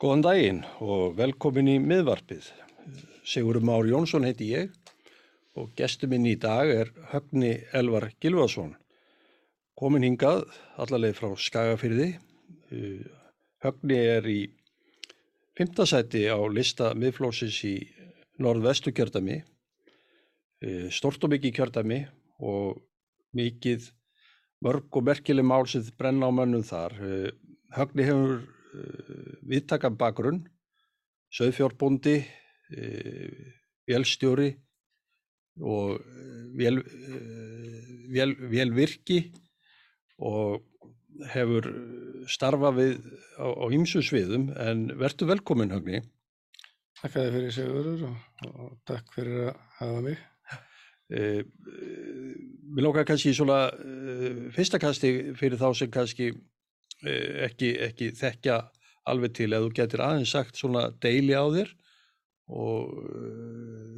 Góðan daginn og velkomin í miðvarpið. Sigurum Már Jónsson heiti ég og gestur minn í dag er Högni Elvar Gilvarsson. Komin hingað allarleið frá Skagafyrði. Högni er í fymtasæti á lista miðflósins í norðvestu kjördami, stort og mikið kjördami og mikið mörg og merkileg mál sem brenna á mönnum þar. Högni hefur viðtakan bakgrunn, söðfjárbóndi, vélstjóri og vél, vél, vélvirki og hefur starfað við á, á ýmsu sviðum en verður velkomin Högni. Takk að þið fyrir Sigurður og, og takk fyrir að hafa mig. Mér lókar kannski svona uh, fyrsta kasti fyrir þá sem kannski ekki, ekki þekkja alveg til. Eða þú getur aðeins sagt svona deili á þér og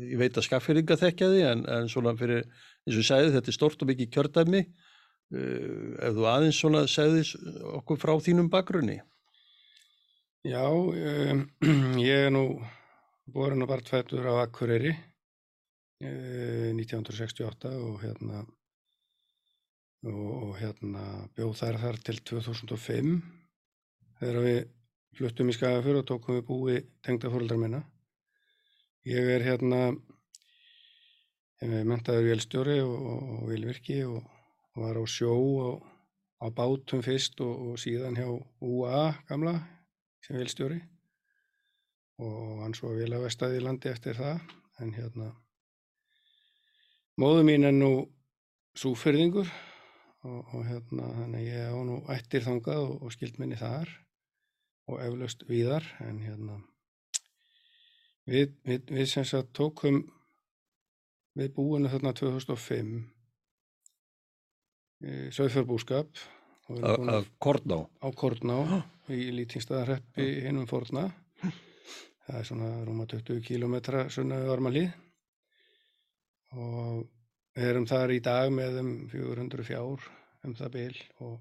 ég veit að skaffyrringa þekkja því en, en svona fyrir eins og segði þetta er stort og mikið kjördæmi. Ef þú aðeins svona segði okkur frá þínum bakgrunni. Já, um, ég er nú borin og bartfættur á Akureyri 1968 og hérna og, og hérna bjóð þær þar til 2005 þegar við fluttum í Skagafjörð og tókum við búi tengda fóröldrar minna. Ég er hérna mentaður vélstjóri og, og vélvirki og, og var á sjó á bátum fyrst og síðan hjá UA gamla sem vélstjóri. Og hann svo vel að vestaði í landi eftir það en hérna Móðu mín er nú súferðingur og, og hérna þannig ég á nú ættir þangað og, og skild minni þar og eflaust víðar en hérna við, við, við sem sagt tókum við búinu þarna 2005 söðfjörbúskap Af Kortná Á Kortná í Lýtingstaðarreppi hinnum Forna. Það er svona rúma 20 kílometra sunnaðu varmalíð. Og við erum þar í dag með um 400 fjár um það byl og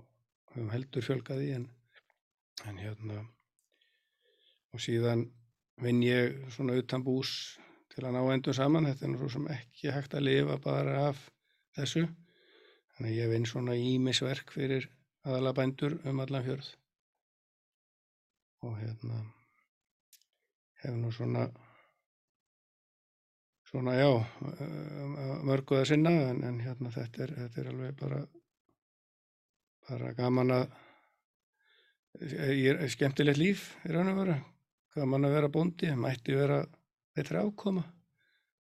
höfum heldur fjölgaði en, en hérna og síðan vinn ég svona utan bús til að ná endur saman. Þetta er svo sem ekki hægt að lifa bara af þessu. Þannig að ég vinn svona ímisverk fyrir aðala bændur um allan fjörð. Og hérna hef nú svona svona já mörgu að sinna en, en hérna þetta er, þetta er alveg bara bara gaman að ég er skemmtilegt líf í raun og vera gaman að vera bóndi, mætti vera betri ákoma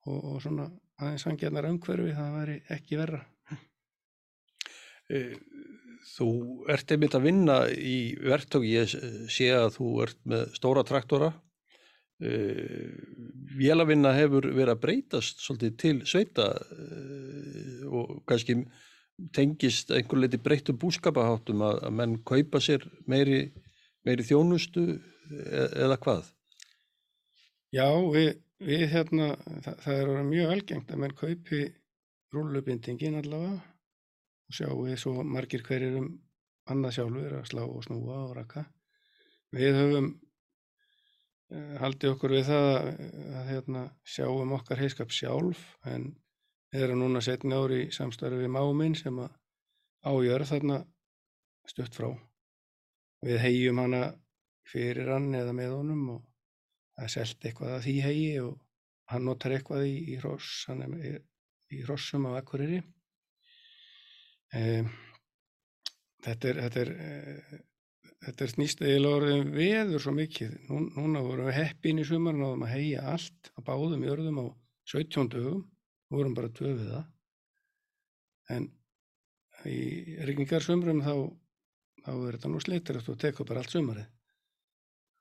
og, og svona aðeins hangjarnar umhverfi það væri ekki verra. Þú ert einmitt að vinna í verktök ég sé að þú ert með stóra traktora Vélavinna hefur verið að breytast svolítið til sveita og kannski tengist einhver leiti breyttu búskapaháttum að, menn kaupa sér meiri, meiri þjónustu eða hvað? Já, við, við hérna, það, það er mjög algengt að menn kaupi rúllubindingin allavega og sjá við svo margir hverjir um annað sjálfur að slá og snúa og raka. Við höfum haldið okkur við það að, að hérna, sjáum okkar heiskap sjálf en við erum núna setni ári í samstarfi við máminn sem að ágjör þarna stutt frá. Við hegjum hana fyrir hann eða með honum og það er selt eitthvað að því hegi og hann notar eitthvað í, í hross, hann er í hrossum á akkuriri. Um, þetta er, þetta er þetta snýst eiginlega veður svo mikið. Nú, núna vorum við heppin í sumar náðum að heia allt að báðum jörðum á 17 dögum. Við vorum bara töfið það. En í rigningarsumrum þá, þá er þetta nú slitir að þú tekur bara allt sumarið.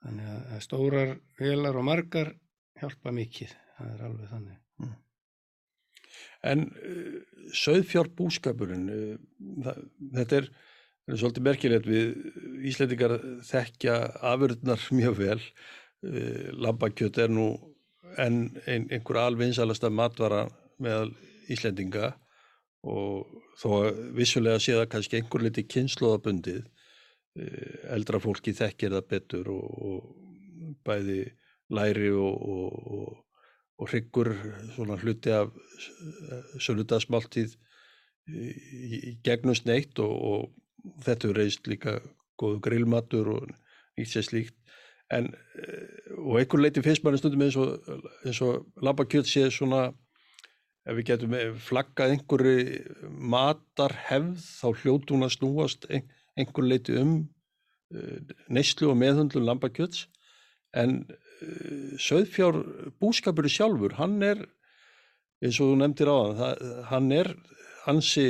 Þannig að stórar velar og margar hjálpa mikið. Það er alveg þannig. Mm. En uh, söðfjárbúskapurinn, uh, þetta er Það er svolítið merkilegt við Íslandingar þekkja afurðnar mjög vel. Lambakjöt er nú enn ein, einhver alvinsalasta matvara meðal Íslandinga og þó vissulega sé það kannski einhver liti kynnslóðabundið. Eldra fólki þekkir það betur og, og bæði læri og, og, og, hryggur svona hluti af söludagsmáltíð í, í gegnum sneitt og, og þetta er reist líka góðu grillmatur og nýtt sér slíkt. En og einhver leiti finnst manni stundum eins og, og lambakjöld sé svona ef við getum flaggað einhverju matarhefð þá hljótu hún að snúast einhver leiti um neyslu og meðhundlun lambakjöts. En söðfjár búskapur sjálfur, hann er eins og þú nefndir á það, hann er hansi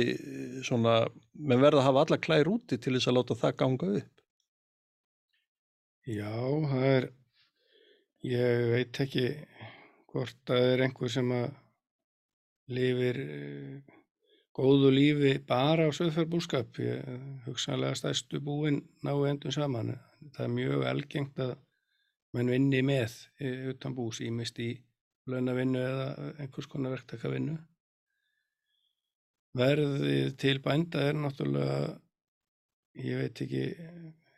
svona, menn verða að hafa alla klær úti til þess að láta það ganga upp. Já, það er, ég veit ekki hvort það er einhver sem að lifir góðu lífi bara á söðfjárbúskap. Ég hugsanlega stærstu búin ná endum saman. Það er mjög algengt að menn vinni með utan bús, ímist í launavinnu eða einhvers konar verktakavinnu. Verðið til bænda er náttúrulega, ég veit ekki,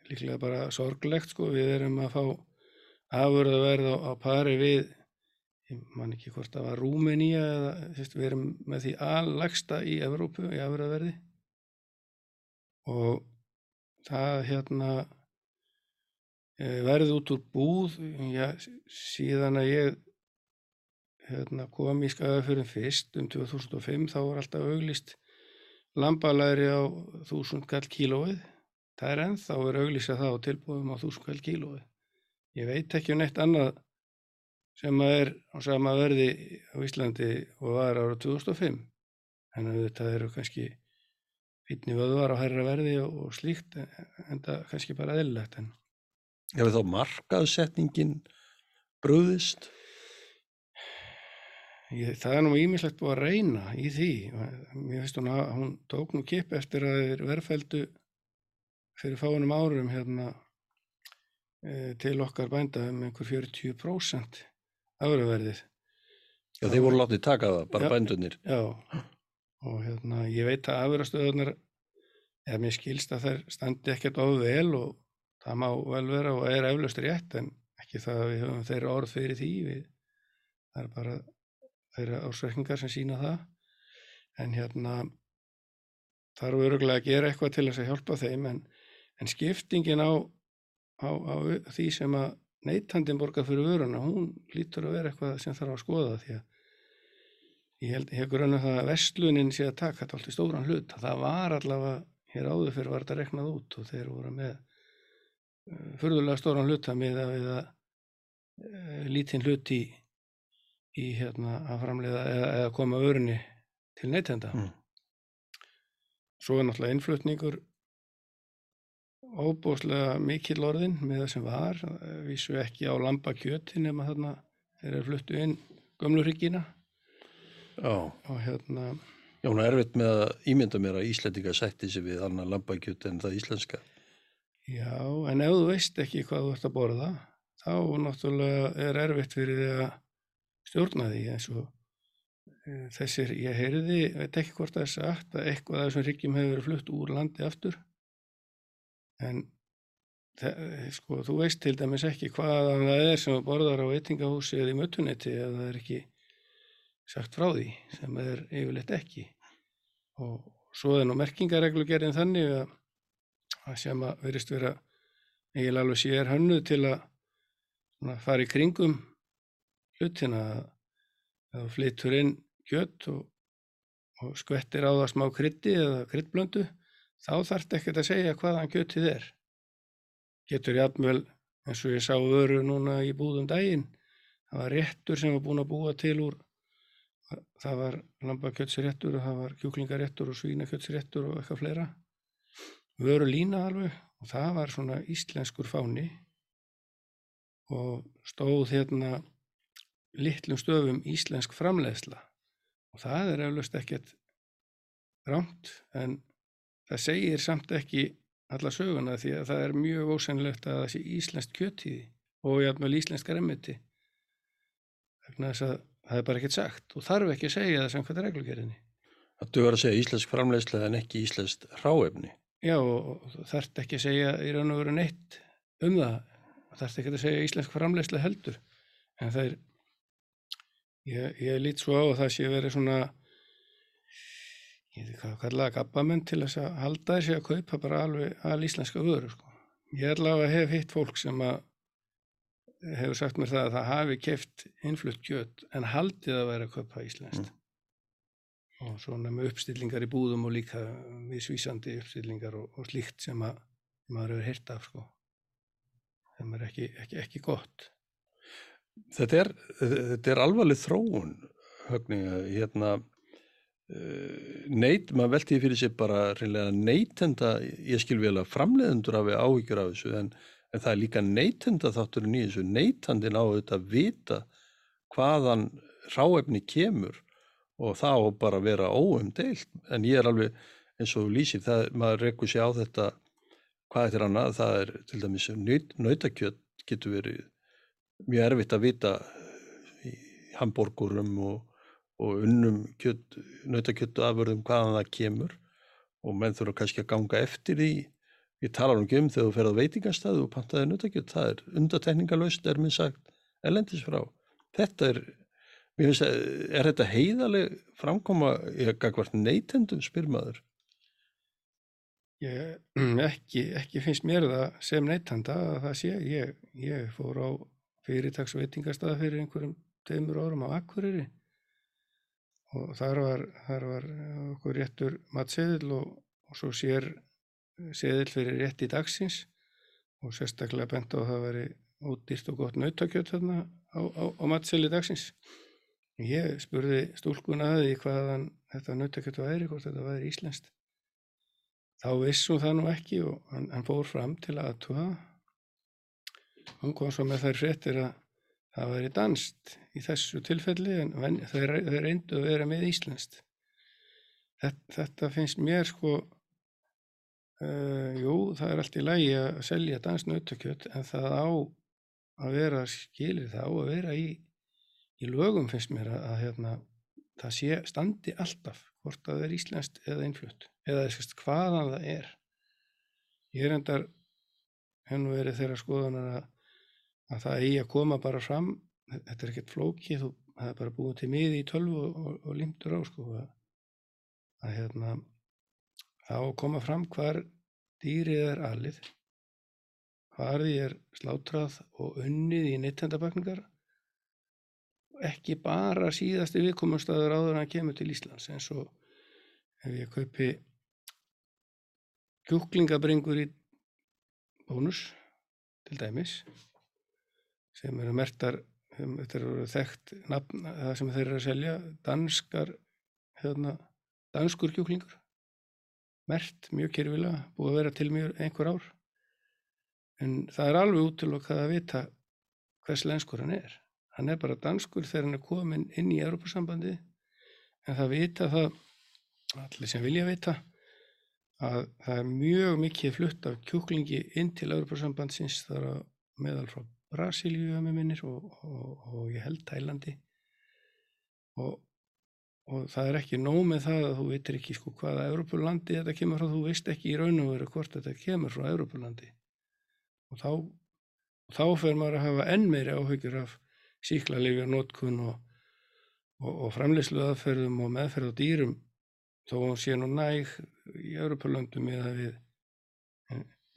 líklega bara sorglegt sko. Við erum að fá afurðaverð á, á pari við, ég man ekki hvort það var Rúmeníja eða sérst, við erum með því allagsta í Evrópu í afurðaverði og það hérna verði út úr búð, já, síðan að ég hérna, kom í skagafjörðum fyrst um 2005 þá var alltaf auglist lambalæri á 1000 kall kílóið. Það er ennþá er auglýsa það á tilbúðum á 1000 kall kílóið. Ég veit ekki um neitt annað sem að er á sama verði á Íslandi og var ára 2005. En þetta eru kannski fítni vöðvar á herra verði og, slíkt en það kannski bara eðlilegt en Hefur þá markaðsetningin brúðist? Ég, það er nú ímislegt búið að reyna í því. Mér finnst hún að hún tók nú kip eftir að þeir verðfældu fyrir fáinum árum hérna e, til okkar bænda um einhver 40% áraverðið. Já, þeir voru látið taka það, bara Já. bændunir. Já, og hérna ég veit að afurastöðunar, eða mér skilst að þær standi ekkert of vel og það má vel vera og er eflaust rétt en ekki það að við höfum þeirra orð fyrir því við, það er bara þeirra ársverkingar sem sína það. En hérna þarf öruglega að gera eitthvað til þess að hjálpa þeim en, en skiptingin á, á, á því sem að neytandin borgar fyrir vöruna hún lítur að vera eitthvað sem þarf að skoða því að ég held, ég hef grunna það að vestlunin sé að taka þetta allt í stóran hlut. Það var allavega hér áður fyrir var þetta reknað út og þeir voru með uh, furðulega stóran hluta með að við að uh, lítinn hlut í, í hérna að framleiða eða, eða koma vörunni til neytenda Mm. svo er náttúrulega innflutningur óbúslega mikill orðin með það sem var vísu ekki á lambakjöti nema þarna þeir eru fluttu inn gömluryggina Já, og hérna já, hún er erfitt með að ímynda mér að Íslendinga sætti sig við annan lambakjöt en það íslenska. Já, en ef þú veist ekki hvað þú ert að borða, þá náttúrulega er erfitt fyrir því að stjórna því eins og e, þessir, ég heyriði, veit ekki hvort það er sagt að eitthvað af þessum hryggjum hefur verið flutt úr landi aftur, en þe- sko, þú veist til dæmis ekki hvaðan það er sem borðar á veitingahúsi eða í mötunetti eða það er ekki sagt frá því sem er yfirleitt ekki. Og svo er nú merkingareglugerðin þannig að að sem að verist vera eiginlega alveg sér hönnu til að fara í kringum hlutina að þú flyttur inn kjött og, og skvettir á það smá krytti eða kryddblöndu þá þarf ekkert að segja hvaðan kjöttið er. Getur jafnvel eins og ég sá vöru núna í búðum daginn það var réttur sem var búin að búa til úr það var lambakjötsréttur og það var kjúklingaréttur og svínakjötsréttur og eitthvað fleira. Vöru lína alveg og það var svona íslenskur fáni og stóð hérna litlum stöfum íslensk framleiðsla. Og það er eflaust ekkert rámt en það segir samt ekki alla söguna því að það er mjög ósennlegt að það sé íslenskt kjötíði og jafnvel íslensk remmiti vegna þess að það er bara ekkert sagt og þarf ekki að segja það samkvæmt reglugerðinni. Það dugar að segja íslensk framleiðsla en ekki íslensk ráefni. Já, og þarft ekki að segja í raun og veru neitt um það. Er ekki að segja íslensk framleysla heldur. En það er ég, ég lít svo á að það sé verið svona ég veit hvað að kalla það gabbamenn til þess að halda þessi að kaupa bara alveg al íslenska vöru sko. ég allavega hef hitt fólk sem að hefur sagt mér það að það hafi keft innflutt kjöt en haldið að vera að kaupa íslenskt og svona með uppstillingar í búðum og líka viðsvísandi uppstillingar og, og slíkt sem að maður hefur heyrt af sko. þeim er ekki, ekki, ekki gott Þetta er, þetta er alvarleg þróun, högni, hérna, uh, neit, maður velti því fyrir sér bara reynilega neitenda, ég skil vel að framleiðendur hafi áhyggjur af þessu, en, en það er líka neitenda þátturinn í þessu, neitandin á þetta að vita hvaðan ráefni kemur og það á bara að vera óumdeilt, en ég er alveg eins og lýsir, það, maður rekkur sér á þetta, hvað þetta er annað, það er til dæmis nautakjött getur verið mjög erfitt að vita í hambúrgurum og, og unnum kjött, nautakjöttu afverðum hvaðan það kemur. Og menn þurfa kannski að ganga eftir því. Ég talar um göm þegar þú ferð á veitingastæðu og pantaði nautakjött, það er undatekningalöst er minn sagt elendis frá. Þetta er finnst, er þetta heiðaleg framkoma eitthvað neytendum spyrmaður Ég, ekki, ekki finnst mér það sem neytanda að það sé. Ég, ég fór á fyrirtags veitingarstaða fyrir einhverjum teimur árum á Akureyri og þar var, þar var okkur réttur matseðil og, og svo sér seðil fyrir rétt í dagsins og sérstaklega bent á að það veri útdýrt og gott nautakjöt þarna á, á, á matseðli dagsins. Ég spurði stúlkuna að því hvaðan þetta nautakjöt væri, hvort þetta væri íslenskt. Þá vissum það nú ekki og hann, hann fór fram til að Hún kom svo með þær fréttir að það væri danst í þessu tilfelli en þau reyndu að vera með íslenskt. Þetta, þetta finnst mér sko, uh, jú það er allt í lægi að selja danskt nautakjöt en það á að vera skilir það á að vera í, í lögum finnst mér að, að hérna, það sé standi alltaf hvort að það er íslenskt eða einflutt eða þess hvaðan það er. Ég er endar hennu verið þeirra skoðanar að, að það eigi að koma bara fram. Þetta er ekkert flóki þú, það er bara búið til miði í tölvu og, og, og limtur á sko að, að hérna þá koma fram hvar dýrið er alið hvar því er slátrað og unnið í neyttendabakningar ekki bara síðasti viðkomumstaður áður en að kemur til Íslands eins og ef ég kaupi kjúklingabringur í bónus til dæmis sem eru mertar þetta eru þekkt nafn, það sem þeir eru að selja danskar hérna, danskur kjúklingur. Mert mjög kyrfilega búið að vera til mjög einhver ár. En það er alveg útilokkað að vita hvers lenskur hann er. Hann er bara danskur þegar hann er komin inn í Europasambandi en það vita það allir sem vilja vita að það er mjög mikið flutt af kjúklingi inn til Europasambandsins þar að meðal frá Brasilíu að með minnir og, og, og ég held Tælandi. Og, og það er ekki nóg með það að þú veitir ekki sko hvaða Europalandi þetta kemur frá, þú veist ekki í raun og veru hvort þetta kemur frá Europalandi og þá, þá fer maður að hafa enn meiri áhyggjur af síklarleifjar, nótkun og framleyslu aðferðum og meðferð á dýrum. Þó hún sé nú næg í Europalöndum með að við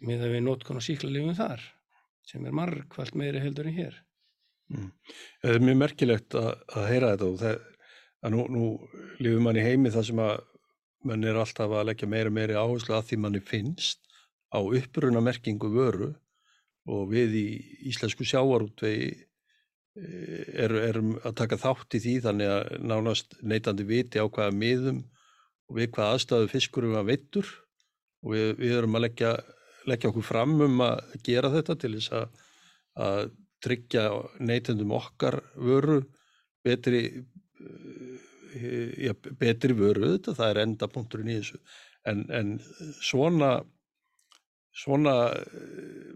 með að við nótkun og síklarleifum þar sem er margkvælt meiri heldur en hér. Mm. Það er mjög merkilegt að, að heyra þetta og það, að nú, nú lifur mann í heimi þar sem að mann er alltaf að leggja meira meiri áherslu að því manni finnst á uppruna merkingu vöru og við í íslensku sjávarútvegi erum er að taka þátt í því þannig að nánast neytandi viti á hvaða miðum og við hvaða aðstæðu fiskurum að vittur og við, við erum að leggja leggja okkur fram um að gera þetta til þess að, að tryggja neytendum okkar vöru betri, ja, betri vöru þetta, það er endapunkturinn í þessu. En, en svona, svona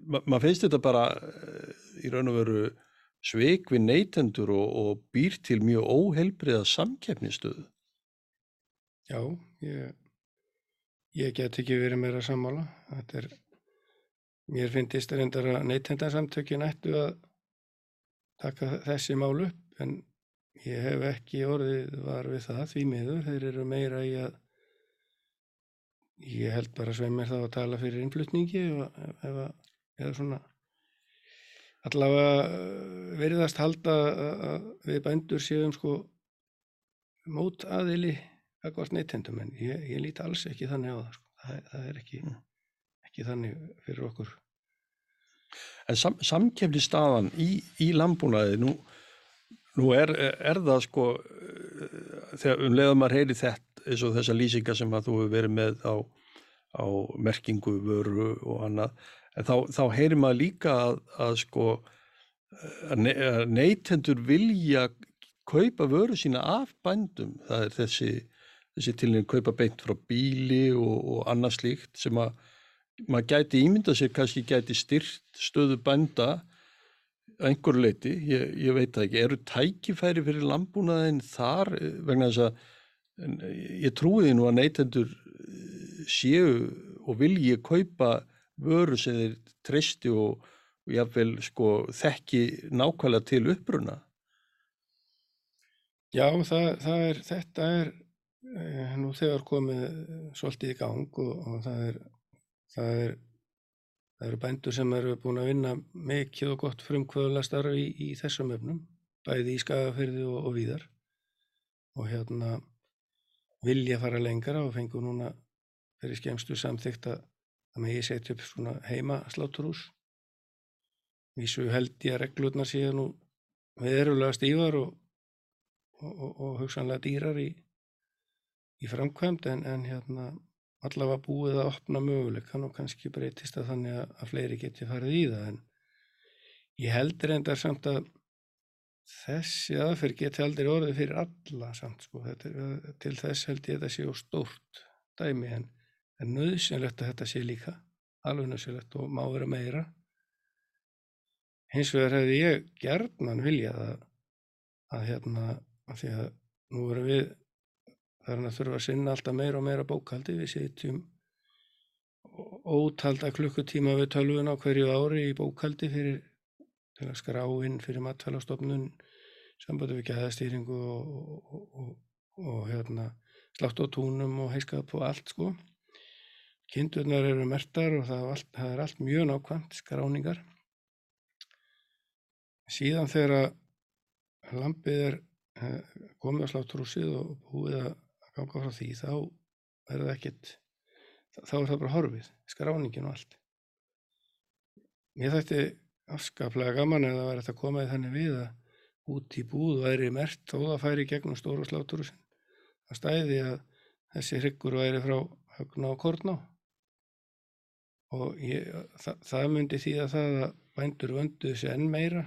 ma maður finnst þetta bara í raun og veru sveik við neytendur og, og býr til mjög óheilbriða samkeppnistöðu. Já, ég, ég get ekki verið meira sammála. Þetta er mér finnst reyndar að neytendarsamtökin ættu að taka þessi mál upp en ég hef ekki orðið var við það því miður, þeir eru meira í að ég held bara sveim mér þá að tala fyrir innflutningi ef, ef, eða svona allavega veriðast halda að við bændur séum sko mót aðili að hvort neytendum en ég, ég líti alls ekki þannig á það sko. það, það er ekki, ekki þannig fyrir okkur. En sam, samkefni staðan í, í landbúnaði, nú, nú er, er það sko, þegar um leiðum maður heyri þetta, eins og þessa lýsingar sem að þú hefur verið með á, á merkingu, vöru og annað, en þá, þá heyri maður líka að, að sko, að neytendur vilja kaupa vöru sína af bændum, það er þessi, þessi til að kaupa beint frá bíli og, og annað slíkt sem að maður gæti ímynda sér kannski gæti styrt stöðu bænda einhver leiti, ég, ég veit það ekki. Eru tækifæri fyrir landbúnaðin þar vegna þess að ég trúi því nú að neytendur séu og vilji kaupa vöru sem þeir treysti og, og jáfnvel sko þekki nákvæmlega til uppruna. Já, það, það er þetta er nú þegar komið svolítið í gang og, og það er það, er, það eru bændur sem eru búin að vinna mikið og gott frumkvöðla starfi í, í þessum öfnum, bæði í skagafyrði og, og víðar. Og hérna vilja fara lengra og fengur núna fyrir skemstu samþygt að það megi setja upp svona heima sláturhús vísu held ég að reglurnar séu nú veðurulega stífar og, og, og hugsanlega dýrar í, í framkvæmt en, en hérna allavega búið að opna möguleikan og kannski breytist það þannig að, að fleiri geti farið í það en ég heldur endar samt að þessi aðferð geti aldrei orðið fyrir alla samt sko. Þetta, til þess held ég að þetta sé og stórt dæmi en, en nöðsynlegt að þetta sé líka alveg nöðsynlegt og má vera meira. Hins vegar hefði ég gerðnan viljað að, að hérna að því að nú erum við Hann að þurfa að sinna alltaf meira og meira bókaldi. Við setjum ótalda klukkutíma við tölvun á hverju ári í bókaldi fyrir til að skrá inn fyrir matfælastofnun, sambandi við gæðastýringu og, og, og, og hérna, slátt á túnum og heiskap og allt sko. Kindurnar eru mertar og það er allt, það er allt mjög nákvæmt skráningar. Síðan þegar lampið er komið á sláttrúsið og búið að ganga frá því þá er það ekkert þá er það bara horfið, skráningin og allt. Mér þætti afskaplega gaman eða verið að koma í þannig við að út í búð væri mert þó það færi gegnum stóru slátur það stæði að þessi hryggur væri frá högna og korna og ég, það, það myndi því að það að bændur vöndu þessi enn meira.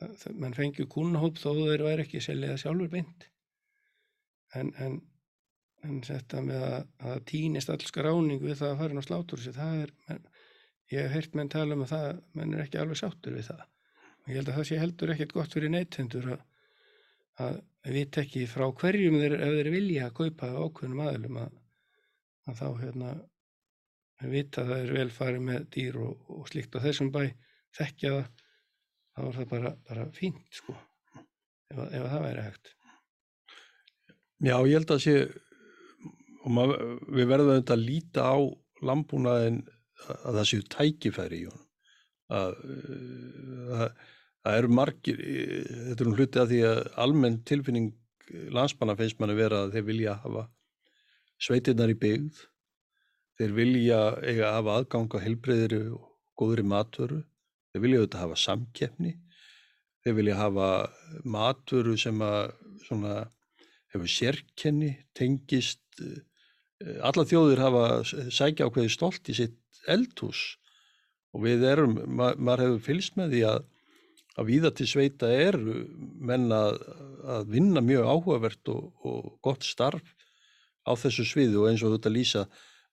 Það, það, mann fengi kúnahóp þó þeir væri ekki selja sjálfur beint. En, en en þetta með að, að týnist all skráning við það að fara inn á slátur það er, menn, ég hef heyrt menn tala um að það, menn er ekki alveg sáttur við það. Og ég held að það sé heldur ekkert gott fyrir neytendur að, að við tekki frá hverjum þeir ef þeir vilja að kaupa ákveðnum aðlum að, að þá hérna vita að það er vel farið með dýr og, og slikt og þessum bæ þekkja það þá er það bara, bara fínt sko ef, ef það væri hægt. Já, ég held að sé og maður, við verðum auðvitað að líta á landbúnaðin að það séu tækifæri í honum. Að, að það eru margir þetta er um hluti að því að almenn tilfinning landsmanna finnst manni vera að þeir vilja hafa sveitirnar í byggð. Þeir vilja eiga hafa aðganga heilbreyðri og góðri matvöru. Þeir vilja auðvitað hafa samkeppni. Þeir vilja hafa matvöru sem að svona hefur sérkenni, tengist alla þjóðir hafa sækja ákveði stolt í sitt eldhús. Og við erum, ma maður hefur fylgst með því að að víða til sveita eru menn að, að vinna mjög áhugavert og, og gott starf á þessu sviðu og eins og þetta lýsa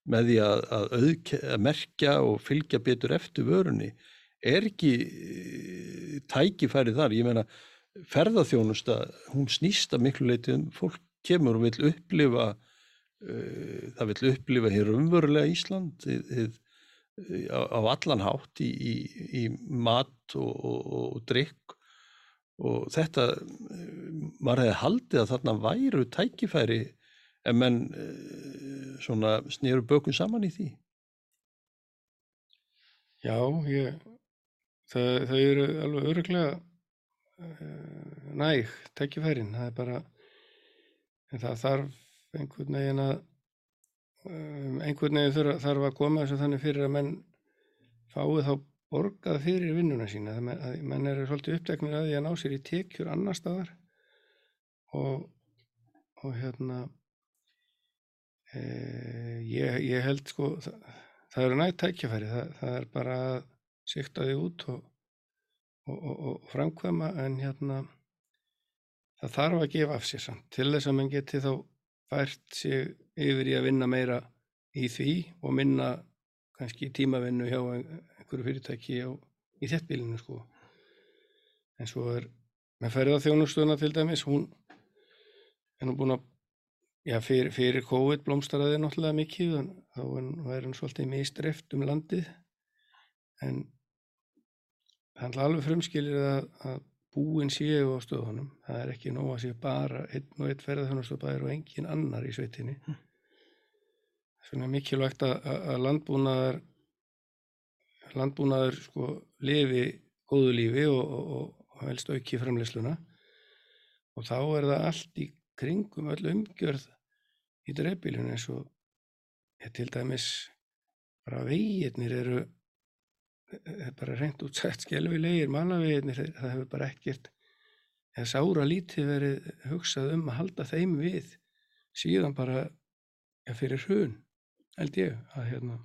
með því að, að, auðke, að merkja og fylgja betur eftir vörunni er ekki tækifæri þar, ég meina ferðarþjónusta, hún snýsta miklu leiti um fólk kemur og vil upplifa það vil upplifa hér umverulega Ísland þið, þið á, á allan hátt í, í, í mat og, og, og drikk og þetta maður hefði haldið að þarna væru tækifæri en menn eh, svona snýru bökun saman í því. Já, ég, það, það eru alveg öruglega uh, næg tækifærin, það er bara, það þarf einhvern veginn að, um, einhvern veginn þarf, þarf að koma þess að þannig fyrir að menn fái þá borgað fyrir vinnuna sína, menn, að menn eru svolítið uppteknir að því að ná sér í tekjur annar staðar. Og, og hérna, e, ég, ég held sko, það, það eru nægt tækjafæri, það, það er bara að sikta því út og, og, og framkvæma en hérna það þarf að gefa af sér samt. Til þess að mann geti þá fært sig yfir í að vinna meira í því og minna kannski tímavinnu hjá einhverju fyrirtæki á, í þéttbílinu sko. En svo er með ferða þjónustuna til dæmis hún er nú búin að Já, fyrir, fyrir COVID blómstaraði náttúrulega mikið þá er hann svolítið mistreft um landið. En hann alveg frumskilir að, að búin séu á stöðunum. Það er ekki nóg að séu bara einn og einn ferðarþjónustöðbæðir og engin annar í sveitinni. Mm. svona mikilvægt að, að landbúnaðar landbúnaður sko lifi góðu lífi og, og, og helst auki framleysluna og þá er það allt í kringum öll umgjörð í dreifbílunum eins og til dæmis bara veginnir eru er bara reynd út sætt skjálfilegir malaveginnir, það hefur bara ekkert eða sára lítið verið hugsað um að halda þeim við síðan bara ja, fyrir hrun held ég að hérna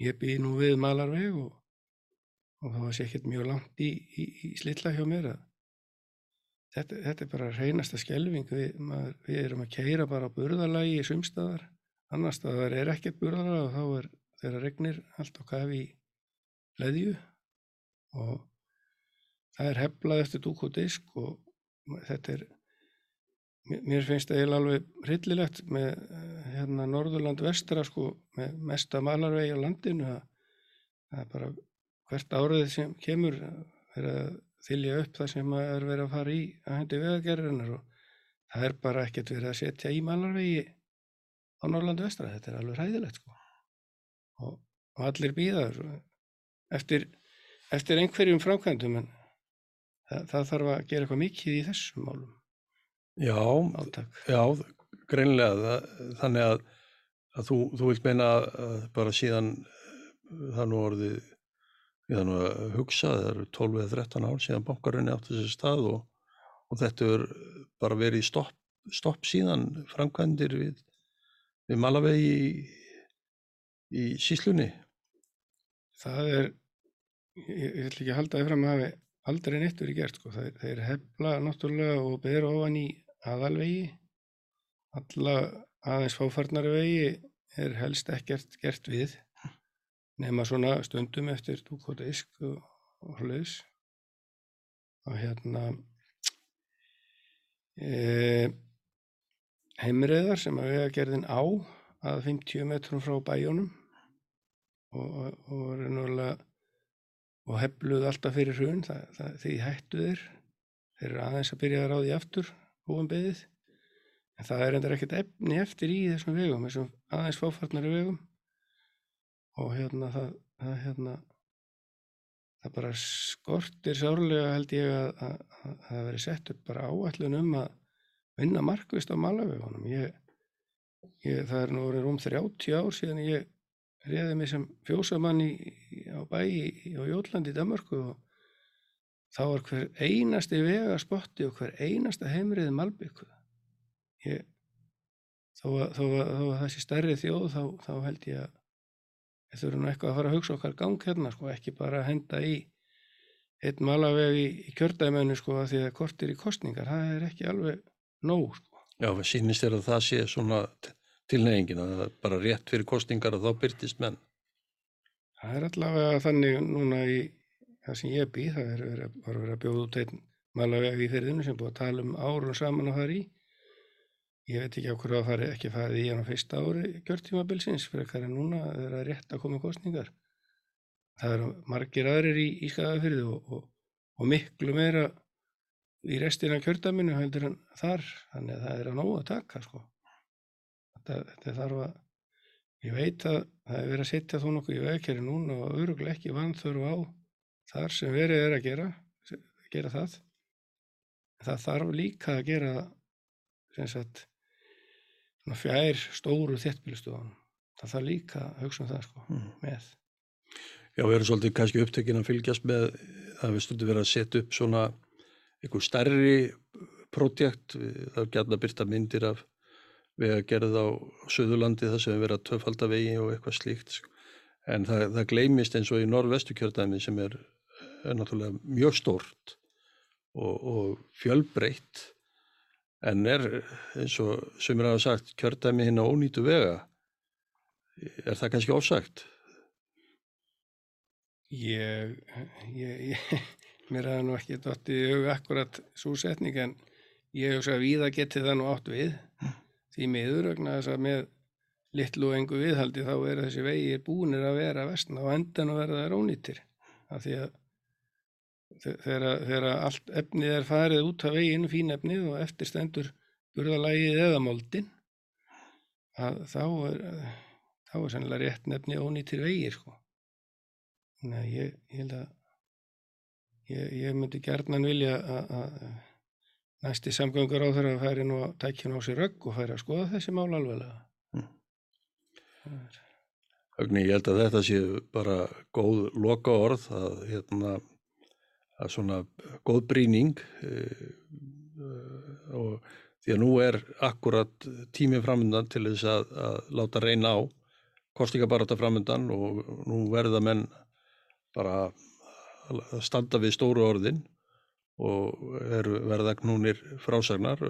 ég bý nú við malarveg og, og það var sér mjög langt í, í, í slilla hjá mér að Þetta, þetta er bara reynasta skjelving, við, maður, við erum að keira bara á burðalagi í sumstaðar, annar staðar er ekkert burðalag og þá er þeirra regnir allt á kafi í leðju og það er heflað eftir dúk og disk og þetta er, mér finnst það alveg hryllilegt með hérna Norðurland vestra sko með mesta malarvegi á landinu að það er bara hvert árið sem kemur er að þylja upp það sem er verið að fara í að hendi vegagerðunar og það er bara ekkert verið að setja í malarvegi á Norrlandu vestra, þetta er alveg hræðilegt sko. Og, og allir býðaður eftir, eftir einhverjum frákvæmdum en það, það þarf að gera eitthvað mikið í þessum málum Já, Átak. já, greinlega þannig að, að þú, þú vilt meina bara síðan það nú orðið ég þannig að hugsa, það eru 12 eða 13 ár síðan bankarunni átti þessi stað og, og þetta er bara verið stopp, stopp síðan framkvæmdir við, við Malavegi í, í síslunni. Það er, ég, ætla ekki að halda það fram að hafi aldrei neitt verið gert sko, það er hefla náttúrulega og beður ofan í aðalvegi, alla aðeins fáfarnari vegi er helst ekkert gert við nema svona stundum eftir dúk og disk og, og hlutis og hérna e, heimriðar sem að vega gerðin á að 50 metrum frá bæjónum og, og, og reynulega og hefluð alltaf fyrir hrun því hættu þeir eru aðeins að byrja að ráði aftur búin beðið. En það er endur ekkert efni eftir í þessum vegum þessum aðeins fáfarnari vegum. Og hérna það, það hérna það bara skortir sárlega held ég að, að, að það veri sett upp bara áallun um að vinna markvist á malavegunum ég, ég, það er nú orðið rúm 30 ár síðan ég reyði mig sem fjósamann á bæi á Jólandi í Danmarku og þá var hver einasti vegaspotti og hver einasta heimriði malbygguð ég þó að, þó að, þó að þessi stærri þjóð þá, þá held ég að við þurfum eitthvað að fara að hugsa okkar gang hérna sko, ekki bara að henda í einn malaveg í, í kjördæmenu sko því að kortir í kostningar, það er ekki alveg nóg sko. Já, sínist er að það sé svona tilneyingin að það er bara rétt fyrir kostningar og þá byrtist menn. Það er allavega þannig núna í það sem ég bý, það er verið að, að bjóða út einn malaveg í fyrirðinu sem búið að tala um árun saman á það í ég veit ekki á hverju að fari, ekki farið í hann á fyrsta ári kjörtímabilsins fyrir hvað er núna að vera rétt að koma kostningar. Það eru margir aðrir í, í skafafyrði og, og, og miklu meira í restina kjördaminu heldur en þar, þannig að það er að nógu að taka sko. Þetta, þetta þarf að, ég veit að það er verið að setja þó nokkuð í vegkjari núna og öruglega ekki vanþörfu á þar sem verið er að gera, gera það. Það þarf líka að gera sem sagt svona fjær stóru þéttbílustofunum. Það þarf líka að hugsa um það sko Mm. með. Já, við erum svolítið kannski upptekinn að fylgjast með að við stundum verið að setja upp svona einhver stærri prójekt, það er gætna að byrta myndir af við gera það á Suðurlandi þar sem við verið að töfalda vegi og eitthvað slíkt sko. en það, það gleymist eins og í norðvestu kjördæmi sem er, er náttúrulega mjög stórt og, og fjölbreytt en er eins og sem er að hafa sagt kjördæmi hinn á ónýtu vega er það kannski ofsagt? Ég, ég, ég, mér hefði nú ekki dottið í auga akkurat svo setning en ég hugsa að víða geti það nú átt við því miður vegna þess að með litlu og engu viðhaldi þá er þessi vegið búinir að vera vestna og endan að verða þær ónýttir af því að þe- þegar, þegar allt efnið er farið út af veginu, fín efnið og eftir stendur burðalægið eða moldin þá er þá er sennilega rétt nefni ónýttir vegir sko. Nei, ég, ég held að ég, ég myndi gerðnan vilja að næsti samgöngur á þeirra færi nú að tækja nú á sér rögg og færi að skoða þessi mál alveglega. Er- Högni, ég held að þetta sé bara góð loka orð að, hérna, að svona góð brýning e, og því að nú er akkurat tímið framöndan til þess að, að láta reyna á kostingabarata framöndan og nú verða menn bara að standa við stóru orðin og eru verða knúnir frásagnar.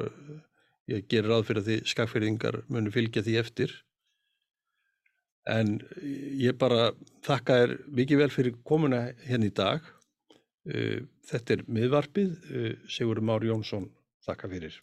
Ég gerir ráð fyrir því skakfyrðingar muni fylgja því eftir. En ég bara þakka þér mikið vel fyrir komuna hérna í dag. Þetta er miðvarpið. Sigur Már Jónsson, þakka fyrir.